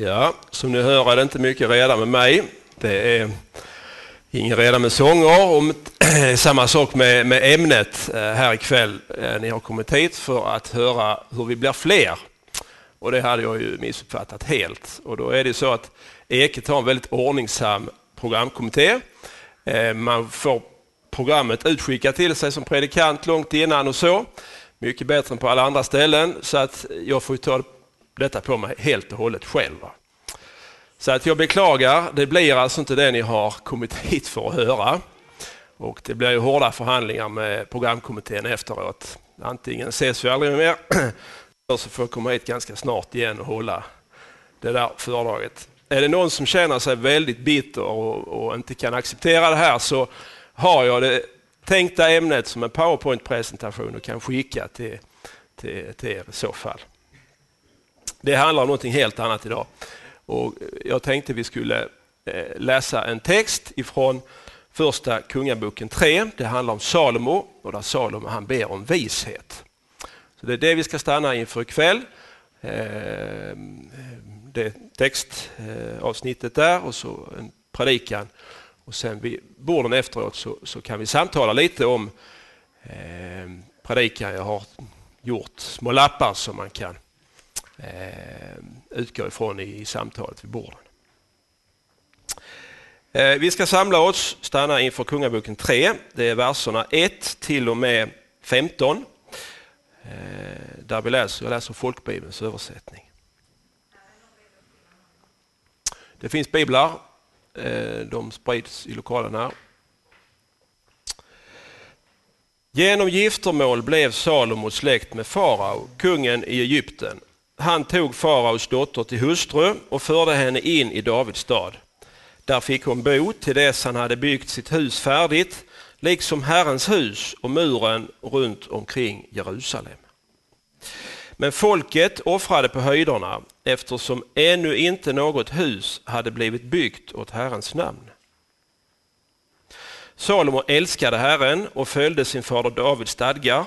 Ja, som ni hör är det inte mycket reda med mig. Det är ingen reda med sånger. Och samma sak med, med ämnet eh, här ikväll. Eh, ni har kommit hit för att höra hur vi blir fler. Och det hade jag ju missuppfattat helt. Och då är det så att Eket har en väldigt ordningsam programkommitté. Eh, man får programmet utskickat till sig som predikant långt innan och så. Mycket bättre än på alla andra ställen. Så att jag får ta det detta på mig helt och hållet själv. Så att jag beklagar, det blir alltså inte det ni har kommit hit för att höra. Och det blir ju hårda förhandlingar med programkommittén efteråt. Antingen ses vi aldrig mer, eller så får jag komma hit ganska snart igen och hålla det där föredraget. Är det någon som känner sig väldigt bitter och, och inte kan acceptera det här så har jag det tänkta ämnet som en powerpoint-presentation och kan skicka till, till, till er i så fall. Det handlar om någonting helt annat idag. Och eh, jag tänkte vi skulle eh, läsa en text ifrån första Kungaboken 3. Det handlar om Salomo och där Salomo han ber om vishet. Så Det är det vi ska stanna inför ikväll. Eh, det textavsnittet där och så en predikan. Och sen vid borden efteråt så, så kan vi samtala lite om eh, predikan. Jag har gjort små lappar som man kan Eh, utgå ifrån i, i samtalet vid borden. Eh, vi ska samla oss, stanna inför Kungaboken 3. Det är verserna 1 till och med 15. Eh, där vi läser, jag läser folkbibelns översättning. Det finns biblar, eh, de sprids i lokalen här. Genom giftermål blev Salomos släkt med farao, kungen i Egypten. Han tog faraos dotter till hustru och förde henne in i Davids stad. Där fick hon bo till dess han hade byggt sitt hus färdigt, liksom Herrens hus och muren runt omkring Jerusalem. Men folket offrade på höjderna eftersom ännu inte något hus hade blivit byggt åt Herrens namn. Salomo älskade Herren och följde sin fader Davids stadgar,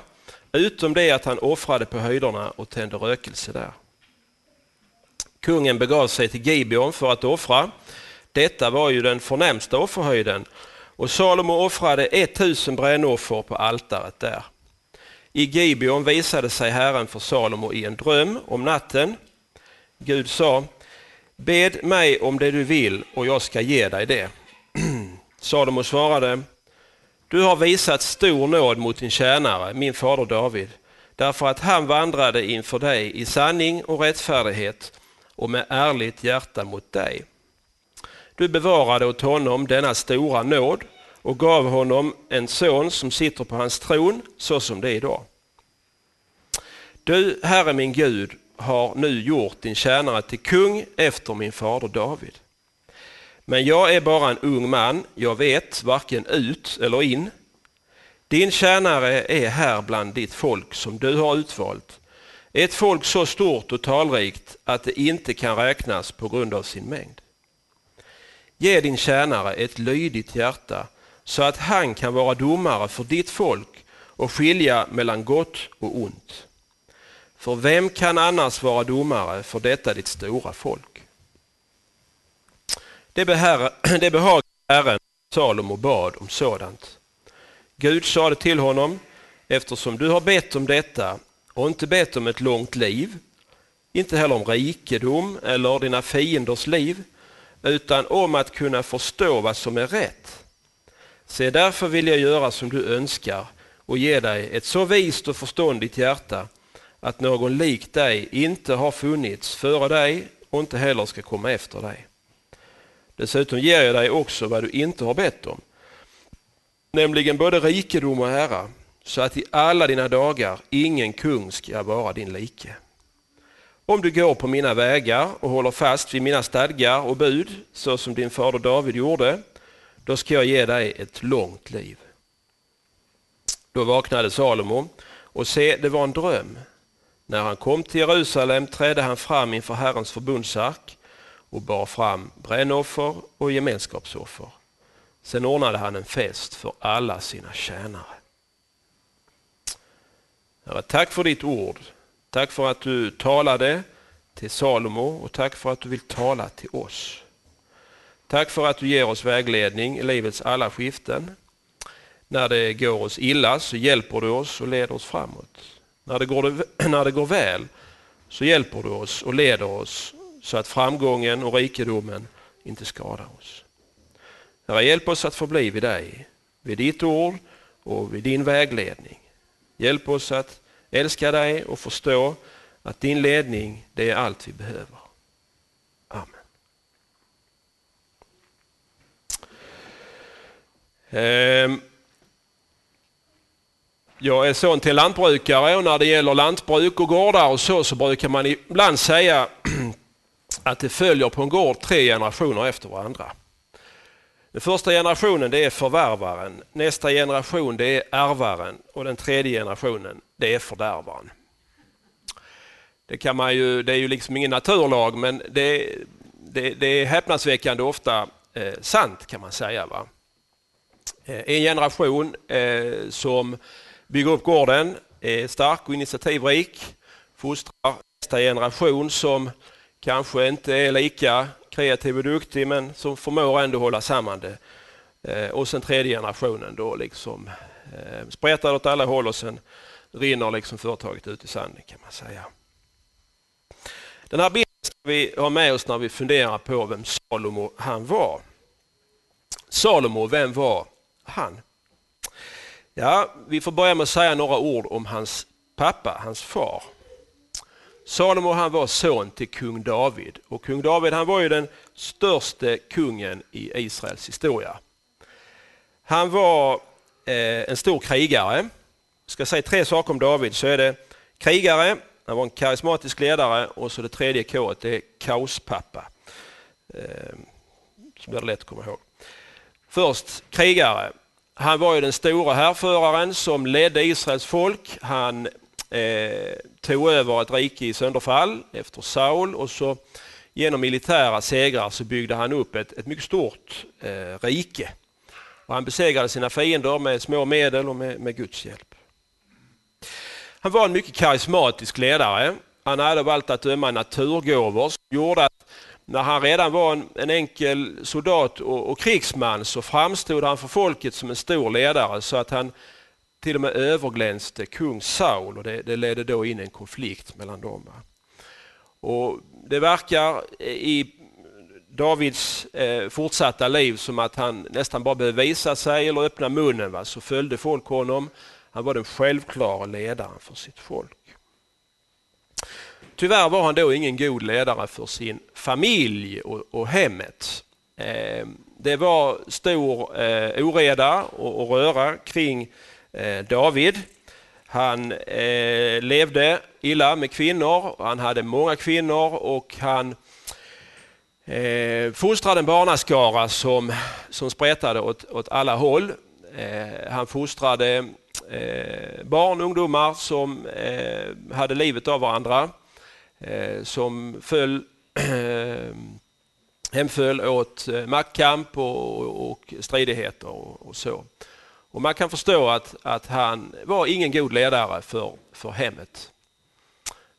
utom det att han offrade på höjderna och tände rökelse där. Kungen begav sig till Gibeon för att offra. Detta var ju den förnämsta offerhöjden och Salomo offrade 1000 brännoffer på altaret där. I Gibeon visade sig Herren för Salomo i en dröm om natten. Gud sa, bed mig om det du vill och jag ska ge dig det. Salomo svarade, du har visat stor nåd mot din tjänare, min fader David, därför att han vandrade inför dig i sanning och rättfärdighet och med ärligt hjärta mot dig. Du bevarade åt honom denna stora nåd och gav honom en son som sitter på hans tron så som det är idag. Du, Herre min Gud, har nu gjort din tjänare till kung efter min fader David. Men jag är bara en ung man, jag vet varken ut eller in. Din tjänare är här bland ditt folk som du har utvalt. Ett folk så stort och talrikt att det inte kan räknas på grund av sin mängd. Ge din tjänare ett lydigt hjärta så att han kan vara domare för ditt folk och skilja mellan gott och ont. För vem kan annars vara domare för detta ditt stora folk? Det, behagade Herren Salomo bad om sådant. Gud sade till honom, eftersom du har bett om detta och inte bett om ett långt liv, inte heller om rikedom eller dina fienders liv, utan om att kunna förstå vad som är rätt. Se, därför vill jag göra som du önskar och ge dig ett så vist och förståndigt hjärta att någon lik dig inte har funnits före dig och inte heller ska komma efter dig. Dessutom ger jag dig också vad du inte har bett om, nämligen både rikedom och ära, så att i alla dina dagar ingen kung ska vara din like. Om du går på mina vägar och håller fast vid mina stadgar och bud, så som din fader David gjorde, då ska jag ge dig ett långt liv. Då vaknade Salomo och se, det var en dröm. När han kom till Jerusalem trädde han fram inför Herrens förbundsark och bar fram brännoffer och gemenskapsoffer. Sen ordnade han en fest för alla sina tjänare. Herre, tack för ditt ord. Tack för att du talade till Salomo och tack för att du vill tala till oss. Tack för att du ger oss vägledning i livets alla skiften. När det går oss illa så hjälper du oss och leder oss framåt. När det går, när det går väl så hjälper du oss och leder oss så att framgången och rikedomen inte skadar oss. Herre, hjälp oss att förbli vid dig, vid ditt ord och vid din vägledning. Hjälp oss att älska dig och förstå att din ledning, det är allt vi behöver. Amen. Ehm. Jag är son till lantbrukare och när det gäller lantbruk och gårdar och så, så brukar man ibland säga att det följer på en gård tre generationer efter varandra. Den första generationen det är förvärvaren, nästa generation det är ärvaren och den tredje generationen det är fördärvaren. Det, kan man ju, det är ju liksom ingen naturlag men det, det, det är häpnadsväckande ofta eh, sant kan man säga. Va? Eh, en generation eh, som bygger upp gården, är stark och initiativrik, fostrar nästa generation som kanske inte är lika kreativ och duktig men som förmår ändå hålla samman det. Eh, och sen tredje generationen då liksom eh, spretar åt alla håll och sen rinner liksom företaget ut i sanden kan man säga. Den här bilden ska vi ha med oss när vi funderar på vem Salomo han var. Salomo, vem var han? Ja, vi får börja med att säga några ord om hans pappa, hans far. Salomo han var son till kung David och kung David han var ju den största kungen i Israels historia. Han var eh, en stor krigare. Jag ska säga tre saker om David så är det krigare, han var en karismatisk ledare och så det tredje K det är kaospappa. Eh, som är lätt att komma ihåg. Först krigare. Han var ju den stora härföraren som ledde Israels folk. Han eh, tog över ett rike i sönderfall efter Saul och så genom militära segrar så byggde han upp ett, ett mycket stort eh, rike. Och han besegrade sina fiender med små medel och med, med Guds hjälp. Han var en mycket karismatisk ledare. Han hade av allt att döma naturgåvor som gjorde att när han redan var en, en enkel soldat och, och, krigsman så framstod han för folket som en stor ledare så att han till och med överglänste kung Saul och det, det ledde då in en konflikt mellan dem. Och det verkar i Davids eh, fortsatta liv som att han nästan bara behövde visa sig eller öppna munnen va? så följde folk honom. Han var den självklara ledaren för sitt folk. Tyvärr var han då ingen god ledare för sin familj och, och hemmet. Eh, det var stor eh, oreda och, och röra kring Eh, Eh, David. Han eh, levde illa med kvinnor, han hade många kvinnor och han eh, fostrade en barnaskara som, som sprättade åt, åt alla håll. Eh, han fostrade eh, barn och ungdomar som eh, hade livet av varandra, eh, som föll, hemföll åt eh, maktkamp och, och stridigheter och, och så. Och man kan förstå att, att han var ingen god ledare för, för hemmet.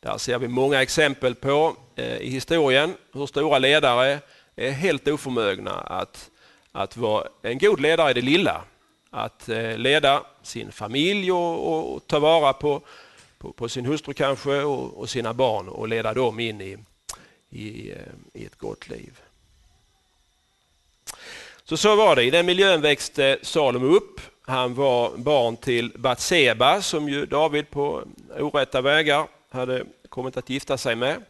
Där ser vi många exempel på eh, i historien hur stora ledare är helt oförmögna att, att vara en god ledare i det lilla. Att eh, leda sin familj och, och, och ta vara på, på, på, sin hustru kanske och, och, sina barn och leda dem in i, i, eh, i ett gott liv. Så så var det. I den miljön växte Salomo upp han var barn till Batseba som ju David på orätta vägar hade kommit att gifta sig med.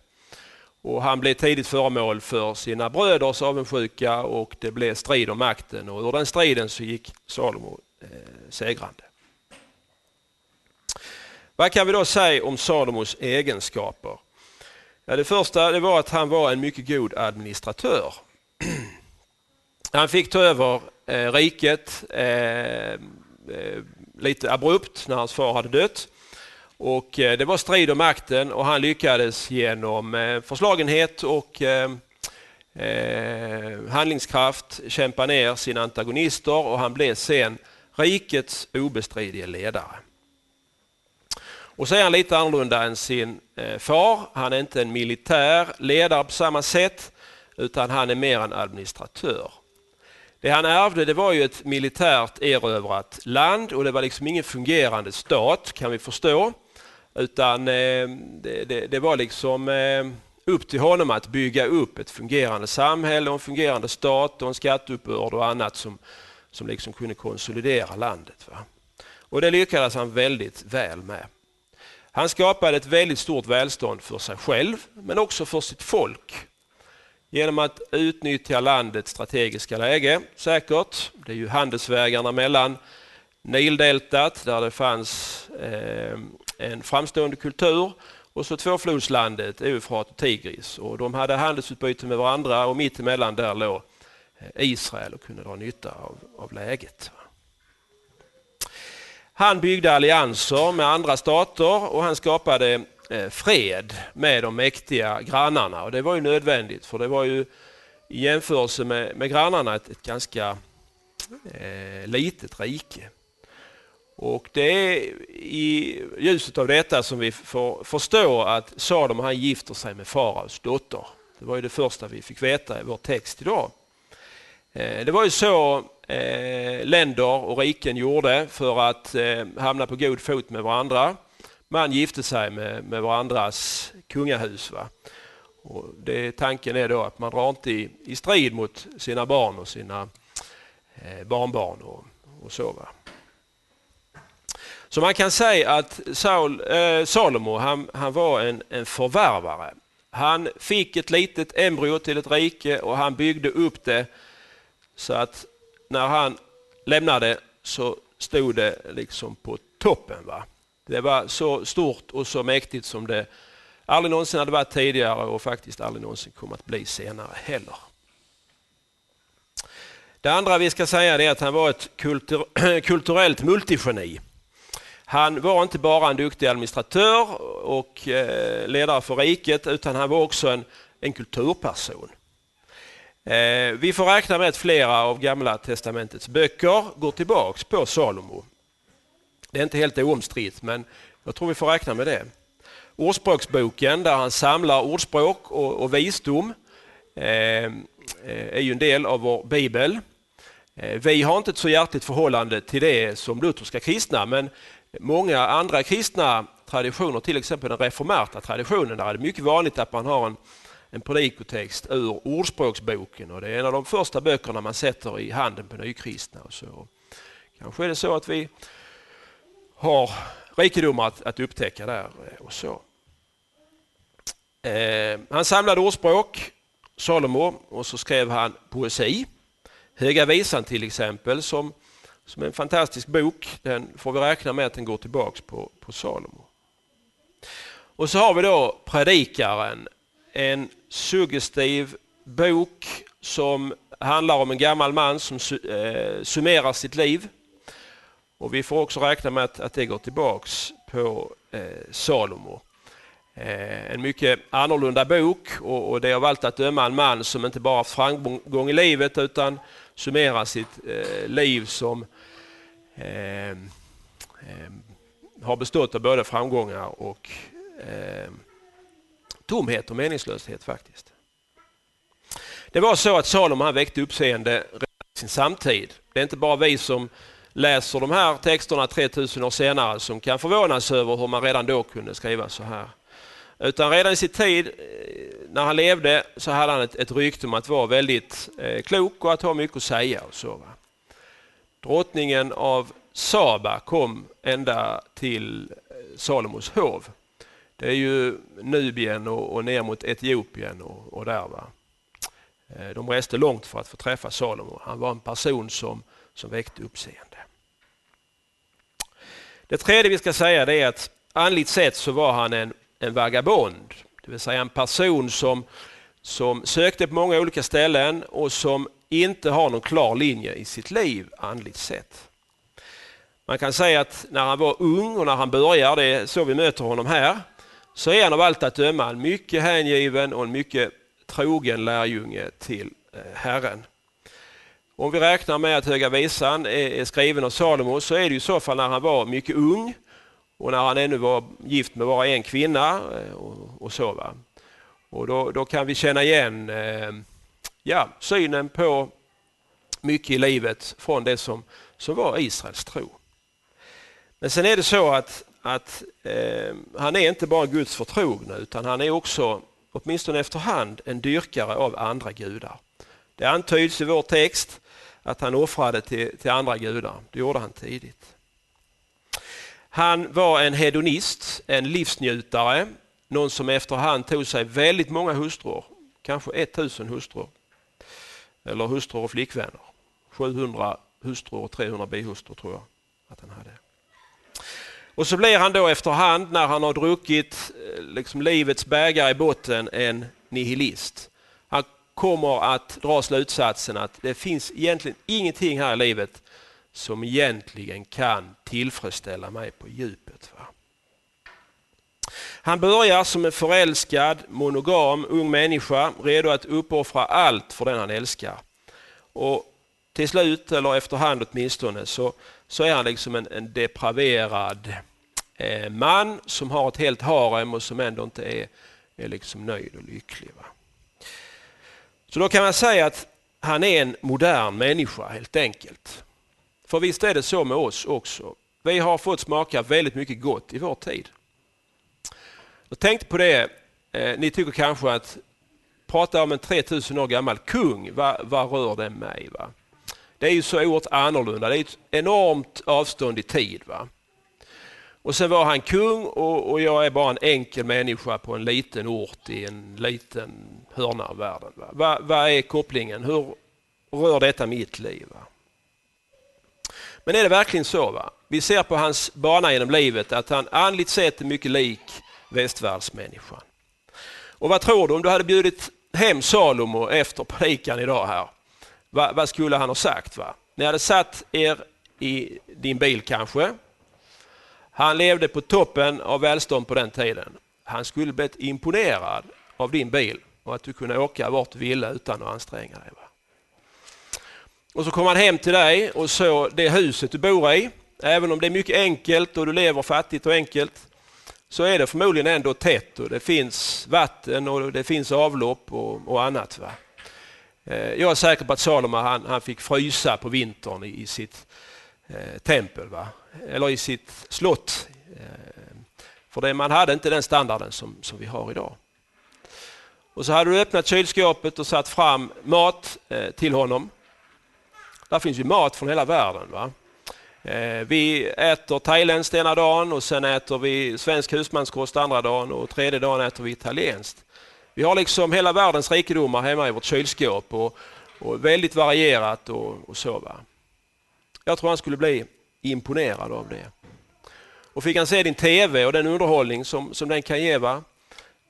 Och han blev tidigt föremål för sina bröders avundsjuka och det blev strid om makten och ur den striden så gick Salomo eh, segrande. Vad kan vi då säga om Salomos egenskaper? Ja, det första det var att han var en mycket god administratör. Han fick ta över eh, riket eh, eh, lite abrupt när hans far hade dött. Och eh, det var strid om makten och han lyckades genom eh, förslagenhet och eh, eh, handlingskraft kämpa ner sina antagonister och han blev sen rikets obestridlige ledare. Och så är han lite annorlunda än sin eh, far. Han är inte en militär ledare på samma sätt, utan han är mer en administratör. Det han ärvde det var ju ett militärt erövrat land och det var liksom ingen fungerande stat kan vi förstå. Utan eh, det, det, det, var liksom eh, upp till honom att bygga upp ett fungerande samhälle och en fungerande stat och en skatteuppbörd och annat som, som liksom kunde konsolidera landet. Va? Och det lyckades han väldigt väl med. Han skapade ett väldigt stort välstånd för sig själv men också för sitt folk genom att utnyttja landets strategiska läge, säkert. Det är ju handelsvägarna mellan Nildeltat där det fanns eh, en framstående kultur och så tvåflodslandet, Eufrat och Tigris. Och de hade handelsutbyte med varandra och mittemellan där låg eh, Israel och kunde dra nytta av, av läget. Han byggde allianser med andra stater och han skapade Eh, fred med de mäktiga grannarna. Och det var ju nödvändigt för det var ju i jämförelse med, med grannarna ett, ett ganska eh, litet rike. Och det är i ljuset av detta som vi får förstå att Sadom han gifter sig med faraos dotter. Det var ju det första vi fick veta i vår text idag. Eh, det var ju så eh, länder och riken gjorde för att eh, hamna på god fot med varandra man gifte sig med, med varandras kungahus. Va? Och det, tanken är då att man drar inte i, i strid mot sina barn och sina eh, barnbarn och, och så. Va? Så man kan säga att Saul, eh, Salomo han, han var en, en förvärvare. Han fick ett litet embryo till ett rike och han byggde upp det så att när han lämnade så stod det liksom på toppen. Va? Det var så stort och så mäktigt som det aldrig någonsin hade varit tidigare och faktiskt aldrig någonsin kommer att bli senare heller. Det andra vi ska säga är att han var ett kultur kulturellt multigeni. Han var inte bara en duktig administratör och eh, ledare för riket utan han var också en, en kulturperson. Eh, vi får räkna med att flera av Gamla testamentets böcker går tillbaks på Salomo. Det är inte helt oomstritt, men jag tror vi får räkna med det. Ordspråksboken där han samlar ordspråk och, och visdom eh, eh, är ju en del av vår bibel. Eh, vi har inte ett så hjärtligt förhållande till det som lutherska kristna, men många andra kristna traditioner, till exempel den reformerta traditionen, där är det mycket vanligt att man har en, en predikotext ur Ordspråksboken och det är en av de första böckerna man sätter i handen på nykristna. Och så. Kanske är det så att vi har rikedomar att, att upptäcka där. Eh, och så. Eh, han samlade ordspråk, Salomo, och så skrev han poesi. Höga visan till exempel, som, som är en fantastisk bok. Den får vi räkna med att den går tillbaks på, på Salomo. Och så har vi då Predikaren, en suggestiv bok som handlar om en gammal man som eh, summerar sitt liv och vi får också räkna med att, att det går tillbaks på eh, Salomo. Eh, en mycket annorlunda bok och, och det är av allt att döma en man som inte bara haft framgång i livet utan summerar sitt eh, liv som eh, eh, har bestått av både framgångar och eh, tomhet och meningslöshet faktiskt. Det var så att Salomo han väckte uppseende redan i sin samtid. Det är inte bara vi som läser de här texterna 3000 år senare som kan förvånas över hur man redan då kunde skriva så här. Utan redan i sin tid, eh, när han levde, så hade han ett, ett rykte om att vara väldigt eh, klok och att ha mycket att säga. Och så, va? Drottningen av Saba kom ända till eh, Salomos hov. Det är ju Nubien och, och ner mot Etiopien och, och där. Va? Eh, de reste långt för att få träffa Salomo. Han var en person som, som väckte uppseende. Det tredje vi ska säga är att andligt sett så var han en, en vagabond. Det vill säga en person som, som sökte på många olika ställen och som inte har någon klar linje i sitt liv andligt sett. Man kan säga att när han var ung och när han börjar, det är så vi möter honom här, så är han av allt att döma en mycket hängiven och en mycket trogen lärjunge till eh, Herren. Om vi räknar med att Höga Visan är skriven av Salomo så är det i så fall när han var mycket ung och när han ännu var gift med bara en kvinna eh, och, och så. Va? Och då, då kan vi känna igen eh, ja, synen på mycket i livet från det som, som var Israels tro. Men sen är det så att, att eh, han är inte bara Guds förtrogne utan han är också, åtminstone efterhand, en dyrkare av andra gudar. Det antyds i vår text att han offrade till, till andra gudar. Det gjorde han tidigt. Han var en hedonist, en livsnjutare, någon som efterhand tog sig väldigt många hustrur, kanske 1000 hustrur. Eller hustrur och flickvänner. 700 hustrur och 300 bihustrur tror jag att han hade. Och så blir han då efterhand när han har druckit eh, liksom livets bägare i botten en nihilist. Kommer att dra slutsatsen att det finns egentligen ingenting här i livet som egentligen kan tillfredsställa mig på djupet. Va? Han börjar som en förälskad, monogam, ung människa, redo att uppoffra allt för den han älskar. Och till slut, eller efterhand åtminstone, så, så är han liksom en, en depraverad eh, man som har ett helt harem och som ändå inte är, är liksom nöjd och lycklig. Va? Så då kan man säga att han är en modern människa helt enkelt. För visst är det så med oss också. Vi har fått smaka väldigt mycket gott i vår tid. Jag tänkte på det, eh, ni tycker kanske att prata om en 3000 år gammal kung, vad, vad rör det mig? Va? Det är ju så oerhört annorlunda, det är ett enormt avstånd i tid. Va? Och sen var han kung och, och, jag är bara en enkel människa på en liten ort i en liten hörna av världen. Va? Va, vad är kopplingen? Hur rör detta mitt liv? Va? Men är det verkligen så? Va? Vi ser på hans bana genom livet att han andligt sett är mycket lik västvärldsmänniskan. Och vad tror du om du hade bjudit hem Salomo efter predikan idag här? Va, vad skulle han ha sagt? Va? Ni hade satt er i din bil kanske. Han levde på toppen av välstånd på den tiden. Han skulle blivit imponerad av din bil och att du kunde åka vart du ville utan att anstränga dig. Och så kom han hem till dig och så det huset du bor i, även om det är mycket enkelt och du lever fattigt och enkelt, så är det förmodligen ändå tätt och det finns vatten och det finns avlopp och, och annat. Va? Eh, jag är säker på att Salomo han, han fick frysa på vintern i, i sitt Eh, tempel, va? eller i sitt slott. Eh, för det, man hade inte den standarden som, som vi har idag. Och så hade du öppnat kylskåpet och satt fram mat eh, till honom. Där finns ju mat från hela världen. Va? Vi äter thailändskt ena dagen och sen äter vi svensk husmanskost andra dagen och tredje dagen äter vi italienskt. Vi har liksom hela världens rikedomar hemma i vårt kylskåp och, och väldigt varierat och, och så. Va? Jag tror han skulle bli imponerad av det. Och fick han se din TV och den underhållning som, som den kan ge, va?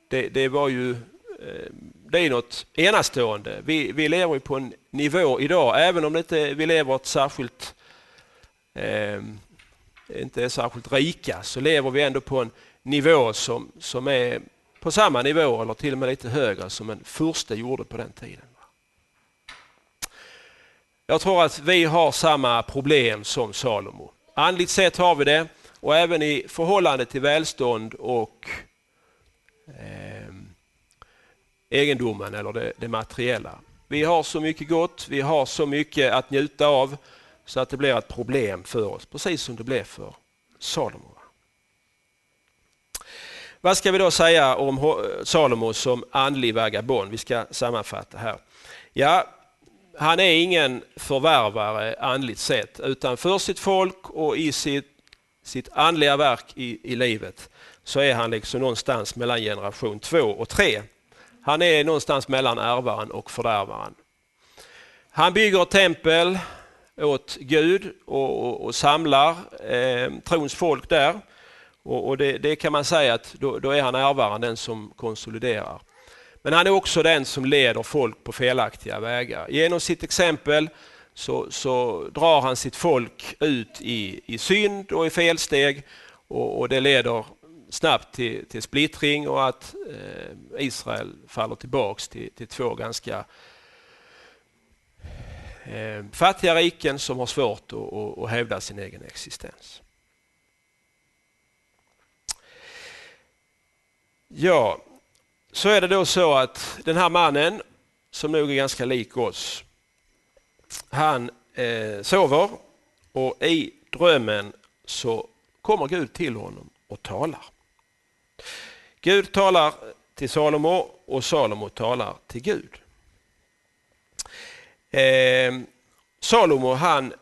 Det, det var ju eh, det är något enastående. Vi, vi lever på en nivå idag, även om det inte, vi lever ett särskilt eh, inte är särskilt rika, så lever vi ändå på en nivå som, som är på samma nivå eller till och med lite högre som en furste gjorde på den tiden. Jag tror att vi har samma problem som Salomo. Andligt sett har vi det och även i förhållande till välstånd och eh, egendomen eller det, det materiella. Vi har så mycket gott, vi har så mycket att njuta av så att det blir ett problem för oss, precis som det blev för Salomo. Vad ska vi då säga om Salomo som andlig vagabond? Vi ska sammanfatta här. Ja, han är ingen förvärvare andligt sett, utan för sitt folk och i sitt, sitt andliga verk i, i livet så är han liksom någonstans mellan generation två och tre. Han är någonstans mellan ärvaren och fördärvaren. Han bygger tempel åt Gud och, och, och samlar eh, trons folk där. Och, och det, det, kan man säga att då, då, är han ärvaren den som konsoliderar. Men han är också den som leder folk på felaktiga vägar. Genom sitt exempel så, så drar han sitt folk ut i, i synd och i felsteg och, och det leder snabbt till, till splittring och att eh, Israel faller tillbaks till, till två ganska eh, fattiga riken som har svårt att, att, att hävda sin egen existens. Ja, så är det då så att den här mannen, som nog är ganska lik oss, han eh, sover och i drömmen så kommer Gud till honom och talar. Gud talar till Salomo och Salomo talar till Gud. Eh, Salomo han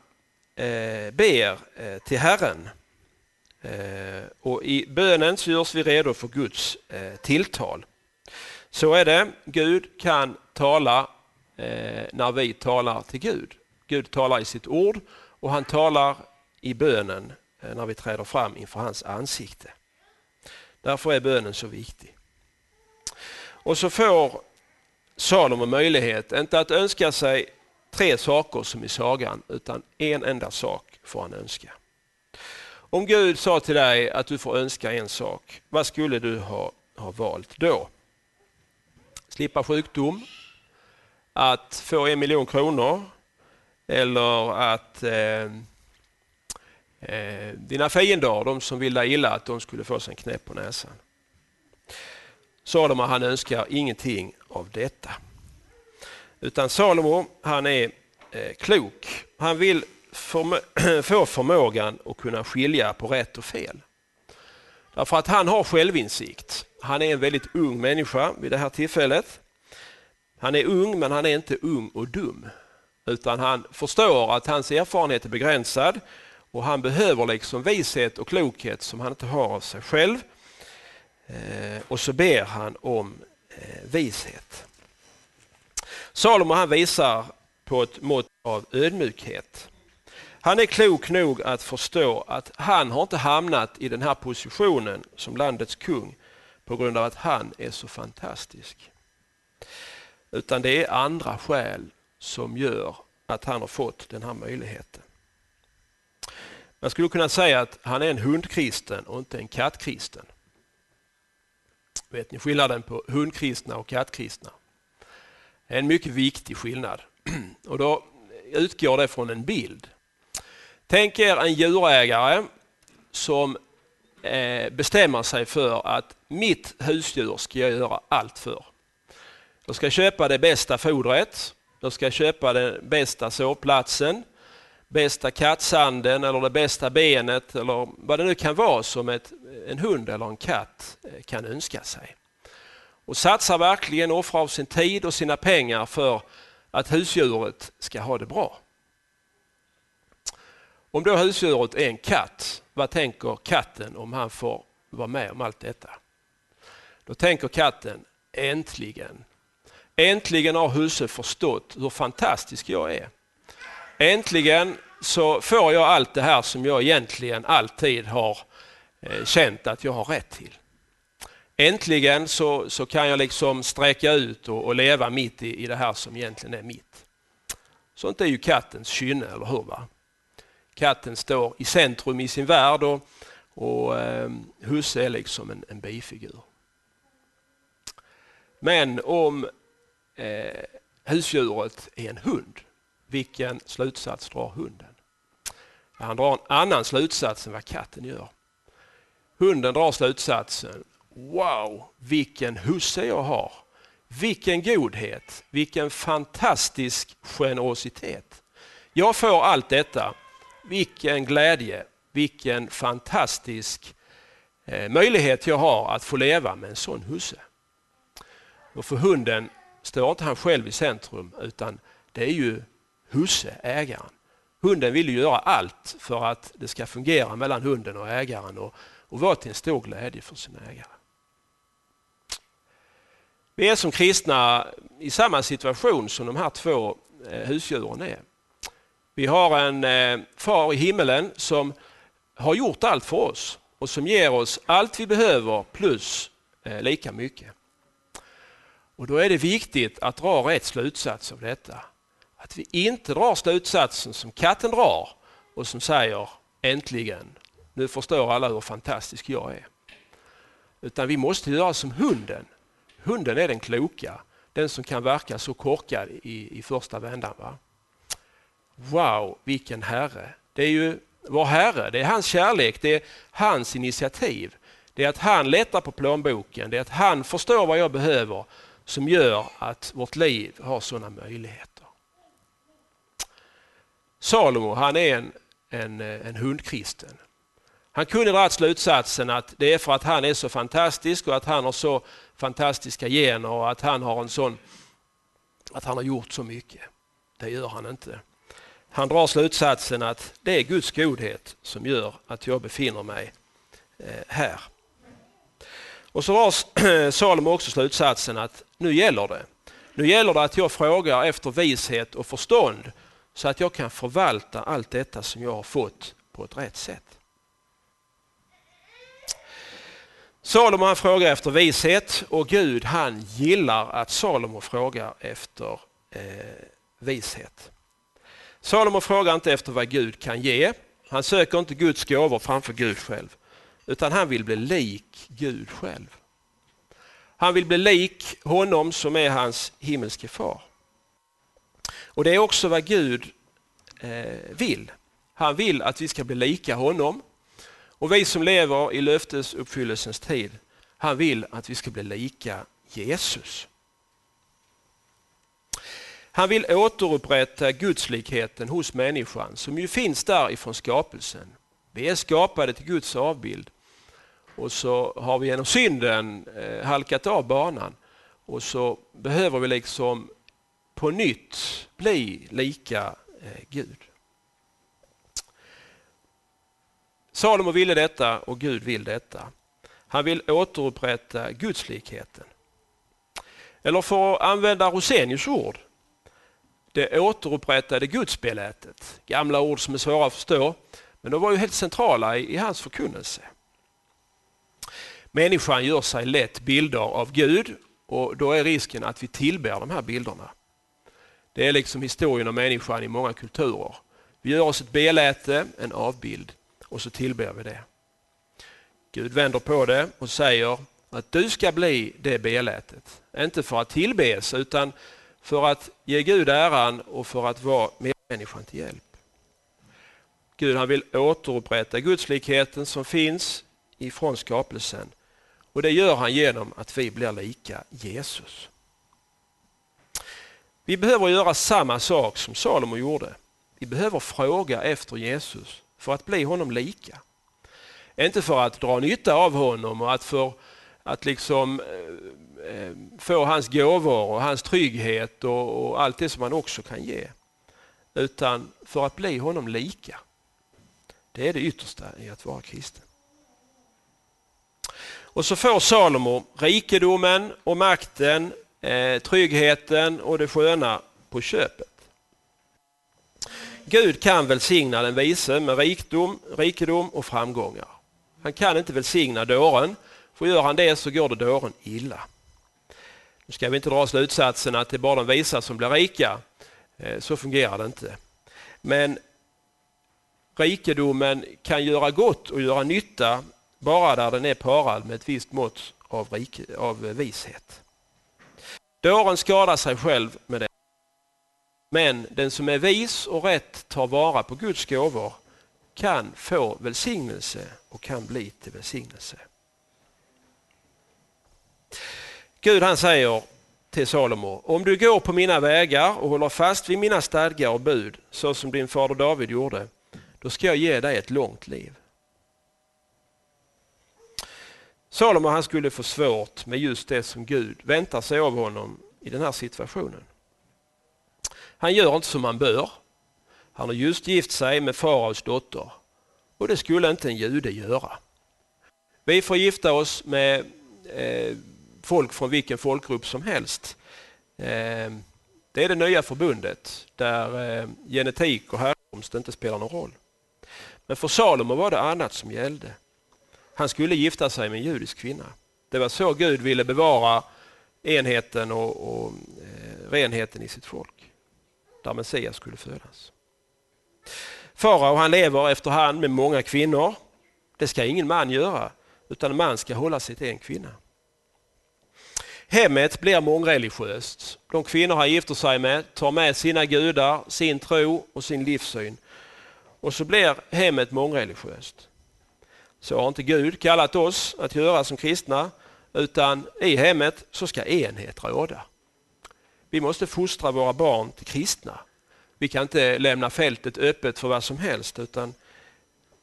eh, ber eh, till Herren eh, och i bönen så görs vi redo för Guds eh, tilltal. Så är det, Gud kan tala eh, när vi talar till Gud. Gud talar i sitt ord och han talar i bönen eh, när vi träder fram inför hans ansikte. Därför är bönen så viktig. Och så får Salomo möjlighet, inte att önska sig tre saker som i sagan, utan en enda sak får han önska. Om Gud sa till dig att du får önska en sak, vad skulle du ha, ha valt då? Slippa sjukdom, att få en miljon kronor eller att eh, eh, dina fiender, de som vill dig illa, att de skulle få sig en knäpp på näsan. Salomo han önskar ingenting av detta. Utan Salomo han är eh, klok. Han vill förmö få förmågan att kunna skilja på rätt och fel. Därför att han har självinsikt. Han är en väldigt ung människa vid det här tillfället. Han är ung men han är inte ung och dum. Utan han förstår att hans erfarenhet är begränsad och han behöver liksom vishet och klokhet som han inte har av sig själv. Eh, och så ber han om eh, vishet. Salomo han visar på ett mått av ödmjukhet. Han är klok nog att förstå att han har inte hamnat i den här positionen som landets kung på grund av att han är så fantastisk. Utan det är andra skäl som gör att han har fått den här möjligheten. Man skulle kunna säga att han är en hundkristen och inte en kattkristen. Vet ni skillnaden på hundkristna och kattkristna? Det är en mycket viktig skillnad. Och då utgår det från en bild. Tänk er en djurägare som Eh, bestämma bestämmer sig för att mitt husdjur ska jag göra allt för. Jag ska köpa det bästa fodret, jag ska köpa den bästa sovplatsen, bästa kattsanden eller det bästa benet eller vad det nu kan vara som ett, en hund eller en katt eh, kan önska sig. Och satsar verkligen, offrar av sin tid och sina pengar för att husdjuret ska ha det bra. Om då husdjuret är en katt, vad tänker katten om han får vara med om allt detta? Då tänker katten, äntligen. Äntligen har husse förstått hur fantastisk jag är. Äntligen så får jag allt det här som jag egentligen alltid har eh, känt att jag har rätt till. Äntligen så, så kan jag liksom sträcka ut och, och leva mitt i, i det här som egentligen är mitt. Sånt är ju kattens kynne, eller hur? Va? Katten står i centrum i sin värld och, och eh, husse är liksom en, en bifigur. Men om eh, husdjuret är en hund, vilken slutsats drar hunden? Han drar en annan slutsats än vad katten gör. Hunden drar slutsatsen, wow, vilken husse jag har. Vilken godhet, vilken fantastisk generositet. Jag får allt detta. Vilken glädje, vilken fantastisk eh, möjlighet jag har att få leva med en sån husse. Och för hunden står inte han själv i centrum utan det är ju husse, ägaren. Hunden vill göra allt för att det ska fungera mellan hunden och ägaren och, och vara till en stor glädje för sin ägare. Vi är som kristna i samma situation som de här två eh, husdjuren är. Vi har en eh, far i himmelen som har gjort allt för oss och som ger oss allt vi behöver plus eh, lika mycket. Och Då är det viktigt att dra rätt slutsats av detta. Att vi inte drar slutsatsen som katten drar och som säger äntligen, nu förstår alla hur fantastisk jag är. Utan vi måste göra som hunden Hunden är den kloka, den som kan verka så korkad i, i första vändan. Va? Wow, vilken herre! Det är ju vår Herre, det är hans kärlek, det är hans initiativ. Det är att han lättar på plånboken, det är att han förstår vad jag behöver som gör att vårt liv har sådana möjligheter. Salomo han är en, en, en hundkristen. Han kunde dra slutsatsen att det är för att han är så fantastisk och att han har så fantastiska gener och att han har en sån att han har gjort så mycket. Det gör han inte. Han drar slutsatsen att det är Guds godhet som gör att jag befinner mig eh, här. Och så drar Salomo också slutsatsen att nu gäller det. Nu gäller det att jag frågar efter vishet och förstånd så att jag kan förvalta allt detta som jag har fått på ett rätt sätt. Salomo han frågar efter vishet och Gud han gillar att Salomo frågar efter eh, vishet. Salomo frågar inte efter vad Gud kan ge. Han söker inte Guds gåvor framför Gud själv. Utan han vill bli lik Gud själv. Han vill bli lik honom som är hans himmelske far. Och Det är också vad Gud eh, vill. Han vill att vi ska bli lika honom. Och vi som lever i löftesuppfyllelsens tid, han vill att vi ska bli lika Jesus. Han vill återupprätta gudslikheten hos människan som ju finns där ifrån skapelsen. Vi är skapade till Guds avbild och så har vi genom synden eh, halkat av banan och så behöver vi liksom på nytt bli lika eh, Gud. Salomo ville detta och Gud vill detta. Han vill återupprätta gudslikheten. Eller för att använda Rosenius ord, det återupprättade gudsbelätet. Gamla ord som är svåra att förstå, men de var ju helt centrala i, i hans förkunnelse. Människan gör sig lätt bilder av Gud och då är risken att vi tillber de här bilderna. Det är liksom historien om människan i många kulturer. Vi gör oss ett beläte, en avbild och så tillber vi det. Gud vänder på det och säger att du ska bli det belätet. Inte för att tillbes utan för att ge Gud äran och för att vara medmänniskan till hjälp. Gud han vill återupprätta gudslikheten som finns ifrån skapelsen. Och det gör han genom att vi blir lika Jesus. Vi behöver göra samma sak som Salomo gjorde. Vi behöver fråga efter Jesus för att bli honom lika. Inte för att dra nytta av honom och att, för, att liksom eh, Eh, få hans gåvor och hans trygghet och, och allt det som han också kan ge. Utan för att bli honom lika. Det är det yttersta i att vara kristen. Och så får Salomo rikedomen och makten, eh, tryggheten och det sköna på köpet. Gud kan välsigna den vise med rikdom, rikedom och framgångar. Han kan inte välsigna dåren, för gör han det så går det dåren illa. Nu ska vi inte dra slutsatsen att det är bara de visa som blir rika. Eh, så fungerar det inte. Men rikedomen kan göra gott och göra nytta bara där den är parad med ett visst mått av, rik, av vishet. Dåren skadar sig själv med det. Men den som är vis och rätt tar vara på Guds gåvor kan få välsignelse och kan bli till välsignelse. Gud han säger till Salomo, om du går på mina vägar och håller fast vid mina stadgar och bud så som din fader David gjorde, då ska jag ge dig ett långt liv. Salomo han skulle få svårt med just det som Gud väntar sig av honom i den här situationen. Han gör inte som han bör. Han har just gift sig med faraos dotter och det skulle inte en jude göra. Vi får gifta oss med eh, folk från vilken folkgrupp som helst. Ehm, det är det nya förbundet där eh, genetik och härkomst inte spelar någon roll. Men för Salomo var det annat som gällde. Han skulle gifta sig med en judisk kvinna. Det var så Gud ville bevara enheten och, och eh, renheten i sitt folk. Där Messias skulle födas. Farao han lever efterhand med många kvinnor. Det ska ingen man göra, utan en man ska hålla sig till en kvinna. Hemmet blir mångreligiöst. De kvinnor han gifter sig med tar med sina gudar, sin tro och sin livssyn. Och så blir hemmet mångreligiöst. Så har inte Gud kallat oss att göra som kristna, utan i hemmet så ska enhet råda. Vi måste fostra våra barn till kristna. Vi kan inte lämna fältet öppet för vad som helst, utan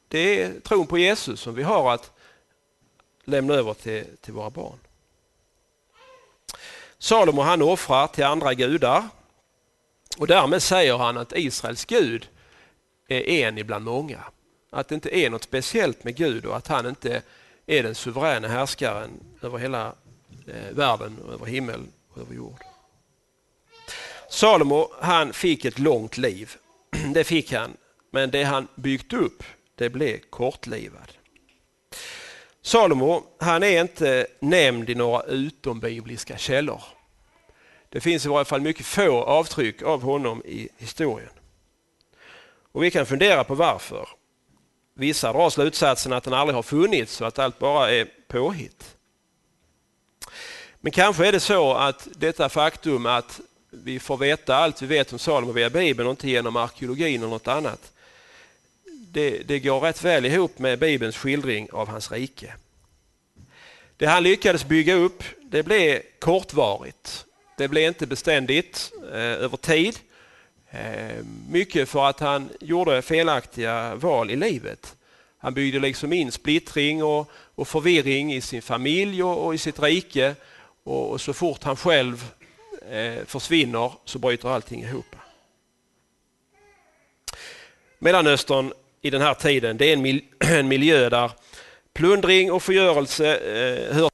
det är tron på Jesus som vi har att lämna över till, till våra barn. Salomo han offrar till andra gudar och därmed säger han att Israels Gud är en ibland många. Att det inte är något speciellt med Gud och att han inte är den suveräna härskaren över hela eh, världen, över himmel och över jord. Salomo han fick ett långt liv. Det fick han. Men det han byggt upp det blev kortlivad. Salomo han är inte nämnd i några utombibliska källor. Det finns i varje fall mycket få avtryck av honom i historien. Och Vi kan fundera på varför. Vissa drar slutsatsen att han aldrig har funnits och att allt bara är påhitt. Men kanske är det så att detta faktum att vi får veta allt vi vet om Salomo via Bibeln och inte genom arkeologin eller något annat. Det, det går rätt väl ihop med Bibelns skildring av hans rike. Det han lyckades bygga upp det blev kortvarigt. Det blev inte beständigt eh, över tid. Eh, mycket för att han gjorde felaktiga val i livet. Han byggde liksom in splittring och, och förvirring i sin familj och, och i sitt rike. Och, och, så fort han själv eh, försvinner så bryter allting ihop. Mellanöstern i den här tiden det är en, mil en miljö där plundring och förgörelse eh, hör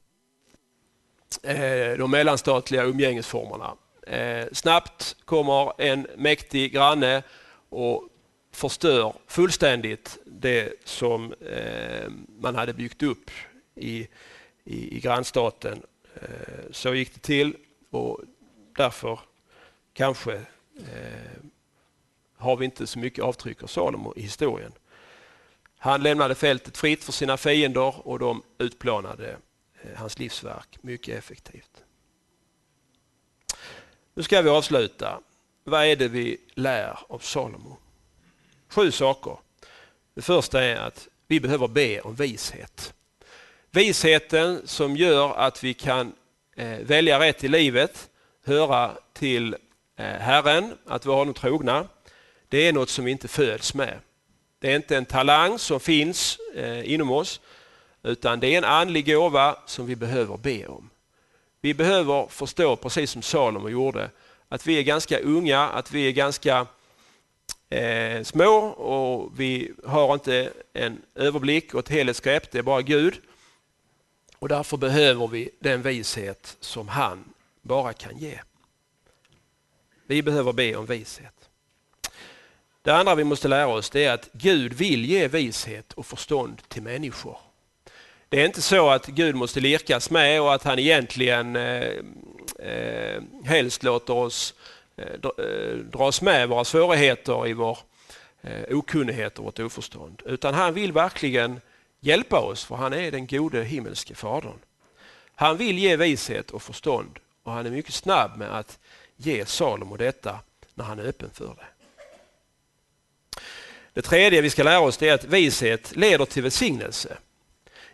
eh, de mellanstatliga umgängesformerna. Eh, snabbt kommer en mäktig granne och förstör fullständigt det som eh, man hade byggt upp i, i, i grannstaten. Eh, så gick det till och därför kanske eh, har vi inte så mycket avtryck av Salomo i historien. Han lämnade fältet fritt för sina fiender och de utplånade eh, hans livsverk mycket effektivt. Nu ska vi avsluta. Vad är det vi lär av Salomo? Sju saker. Det första är att vi behöver be om vishet. Visheten som gör att vi kan eh, välja rätt i livet, höra till eh, Herren, att vara honom trogna. Det är något som vi inte föds med. Det är inte en talang som finns eh, inom oss, utan det är en andlig gåva som vi behöver be om. Vi behöver förstå, precis som Salomo gjorde, att vi är ganska unga, att vi är ganska eh, små och vi har inte en överblick och ett helhetsgrepp, det är bara Gud. Och därför behöver vi den vishet som han bara kan ge. Vi behöver be om vishet. Det andra vi måste lära oss det är att Gud vill ge vishet och förstånd till människor. Det är inte så att Gud måste lirkas med och att han egentligen eh, eh, helst låter oss eh, eh, dras med våra svårigheter i vår eh, okunnighet och vårt oförstånd. Utan han vill verkligen hjälpa oss för han är den gode himmelske fadern. Han vill ge vishet och förstånd och han är mycket snabb med att ge Salomo detta när han är öppen för det. Det tredje vi ska lära oss är att vishet leder till välsignelse.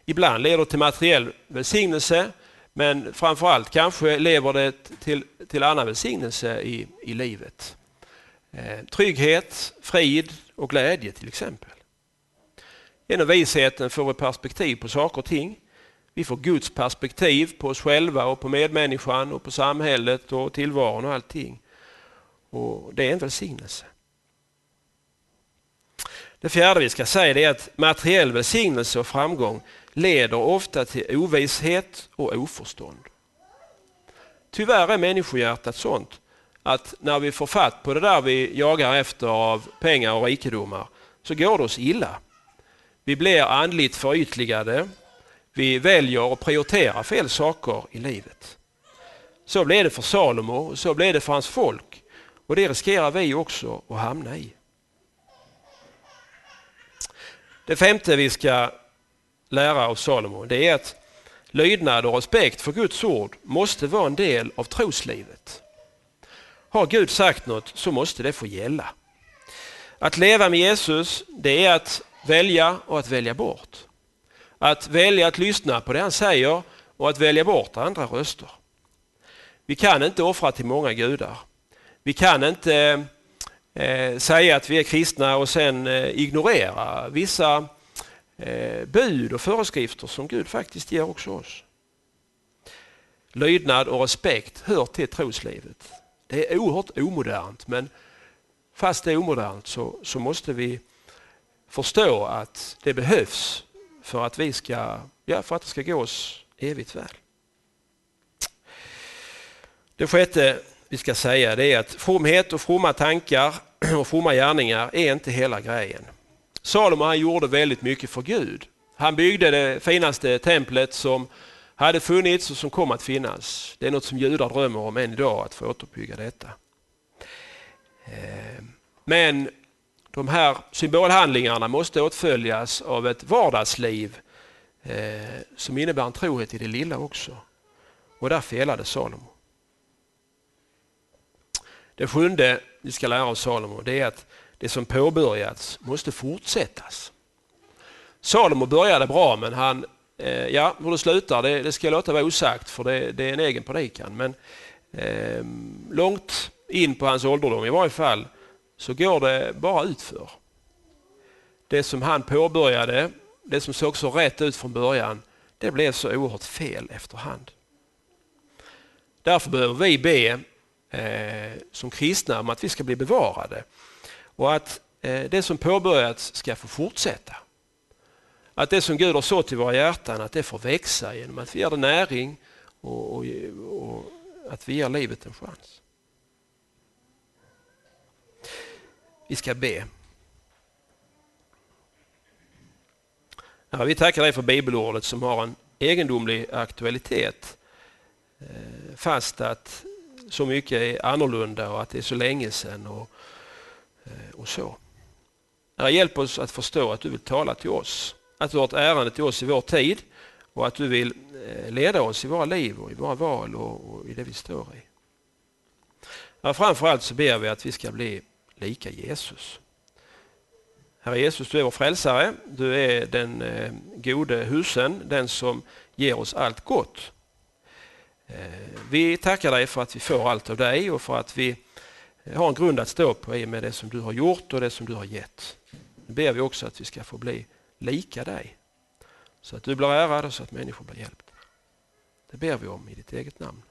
Ibland leder det till materiell välsignelse men framförallt kanske lever det till, till annan välsignelse i, i livet. Eh, trygghet, frid och glädje till exempel. Genom visheten får vi perspektiv på saker och ting. Vi får Guds perspektiv på oss själva och på medmänniskan och på samhället och tillvaron och allting. Och Det är en välsignelse. Det fjärde vi ska säga är att materiell välsignelse och framgång leder ofta till ovisshet och oförstånd. Tyvärr är människohjärtat sånt att när vi får fatt på det där vi jagar efter av pengar och rikedomar så går det oss illa. Vi blir andligt förytligade. Vi väljer och prioriterar fel saker i livet. Så blev det för Salomo och så blev det för hans folk. Och det riskerar vi också att hamna i. Det femte vi ska lära av Salomo det är att lydnad och respekt för Guds ord måste vara en del av troslivet. Har Gud sagt något så måste det få gälla. Att leva med Jesus det är att välja och att välja bort. Att välja att lyssna på det han säger och att välja bort andra röster. Vi kan inte offra till många gudar. Vi kan inte eh, säga att vi är kristna och sen eh, ignorera vissa eh, bud och föreskrifter som Gud faktiskt ger också oss. Lydnad och respekt hör till troslivet. Det är oerhört omodernt men fast det är omodernt så, så måste vi förstå att det behövs för att, vi ska, ja, för att det ska gå oss evigt väl. Det sjätte vi ska säga det är att fromhet och fromma tankar och fromma gärningar är inte hela grejen. Salomo han gjorde väldigt mycket för Gud. Han byggde det finaste templet som hade funnits och som kom att finnas. Det är något som judar drömmer om än idag, att få återuppbygga detta. Eh, men de här symbolhandlingarna måste åtföljas av ett vardagsliv eh, som innebär en trohet i det lilla också. Och där felade Salomo. Det sjunde vi ska lära av Salomo det är att det som påbörjats måste fortsättas. Salomo började bra men han, eh, ja hur det slutar det, det ska jag låta vara osagt för det, det är en egen predikan. Men eh, långt in på hans ålderdom i varje fall så går det bara utför. Det som han påbörjade, det som såg så rätt ut från början, det blev så oerhört fel efterhand. Därför behöver vi be Eh, som kristna om att vi ska bli bevarade och att eh, det som påbörjats ska få fortsätta. Att det som Gud har sått i våra hjärtan, att det får växa genom att vi ger det näring och, och, och att vi ger livet en chans. Vi ska be. Ja, vi tackar dig för bibelordet som har en egendomlig aktualitet. Eh, fast att så mycket är annorlunda och att det är så länge sedan och, eh, och så. Herre, hjälp oss att förstå att du vill tala till oss, att du har ett ärende till oss i vår tid och att du vill eh, leda oss i våra liv och i våra val och, och i det vi står i. Herre, framförallt så ber vi att vi ska bli lika Jesus. Herre Jesus, du är vår frälsare. Du är den eh, gode husen, den som ger oss allt gott. Eh, vi tackar dig för att vi får allt av dig och för att vi eh, har en grund att stå på i och med det som du har gjort och det som du har gett. Nu ber vi också att vi ska få bli lika dig. Så att du blir ärad och så att människor blir hjälpta. Det ber vi om i ditt eget namn.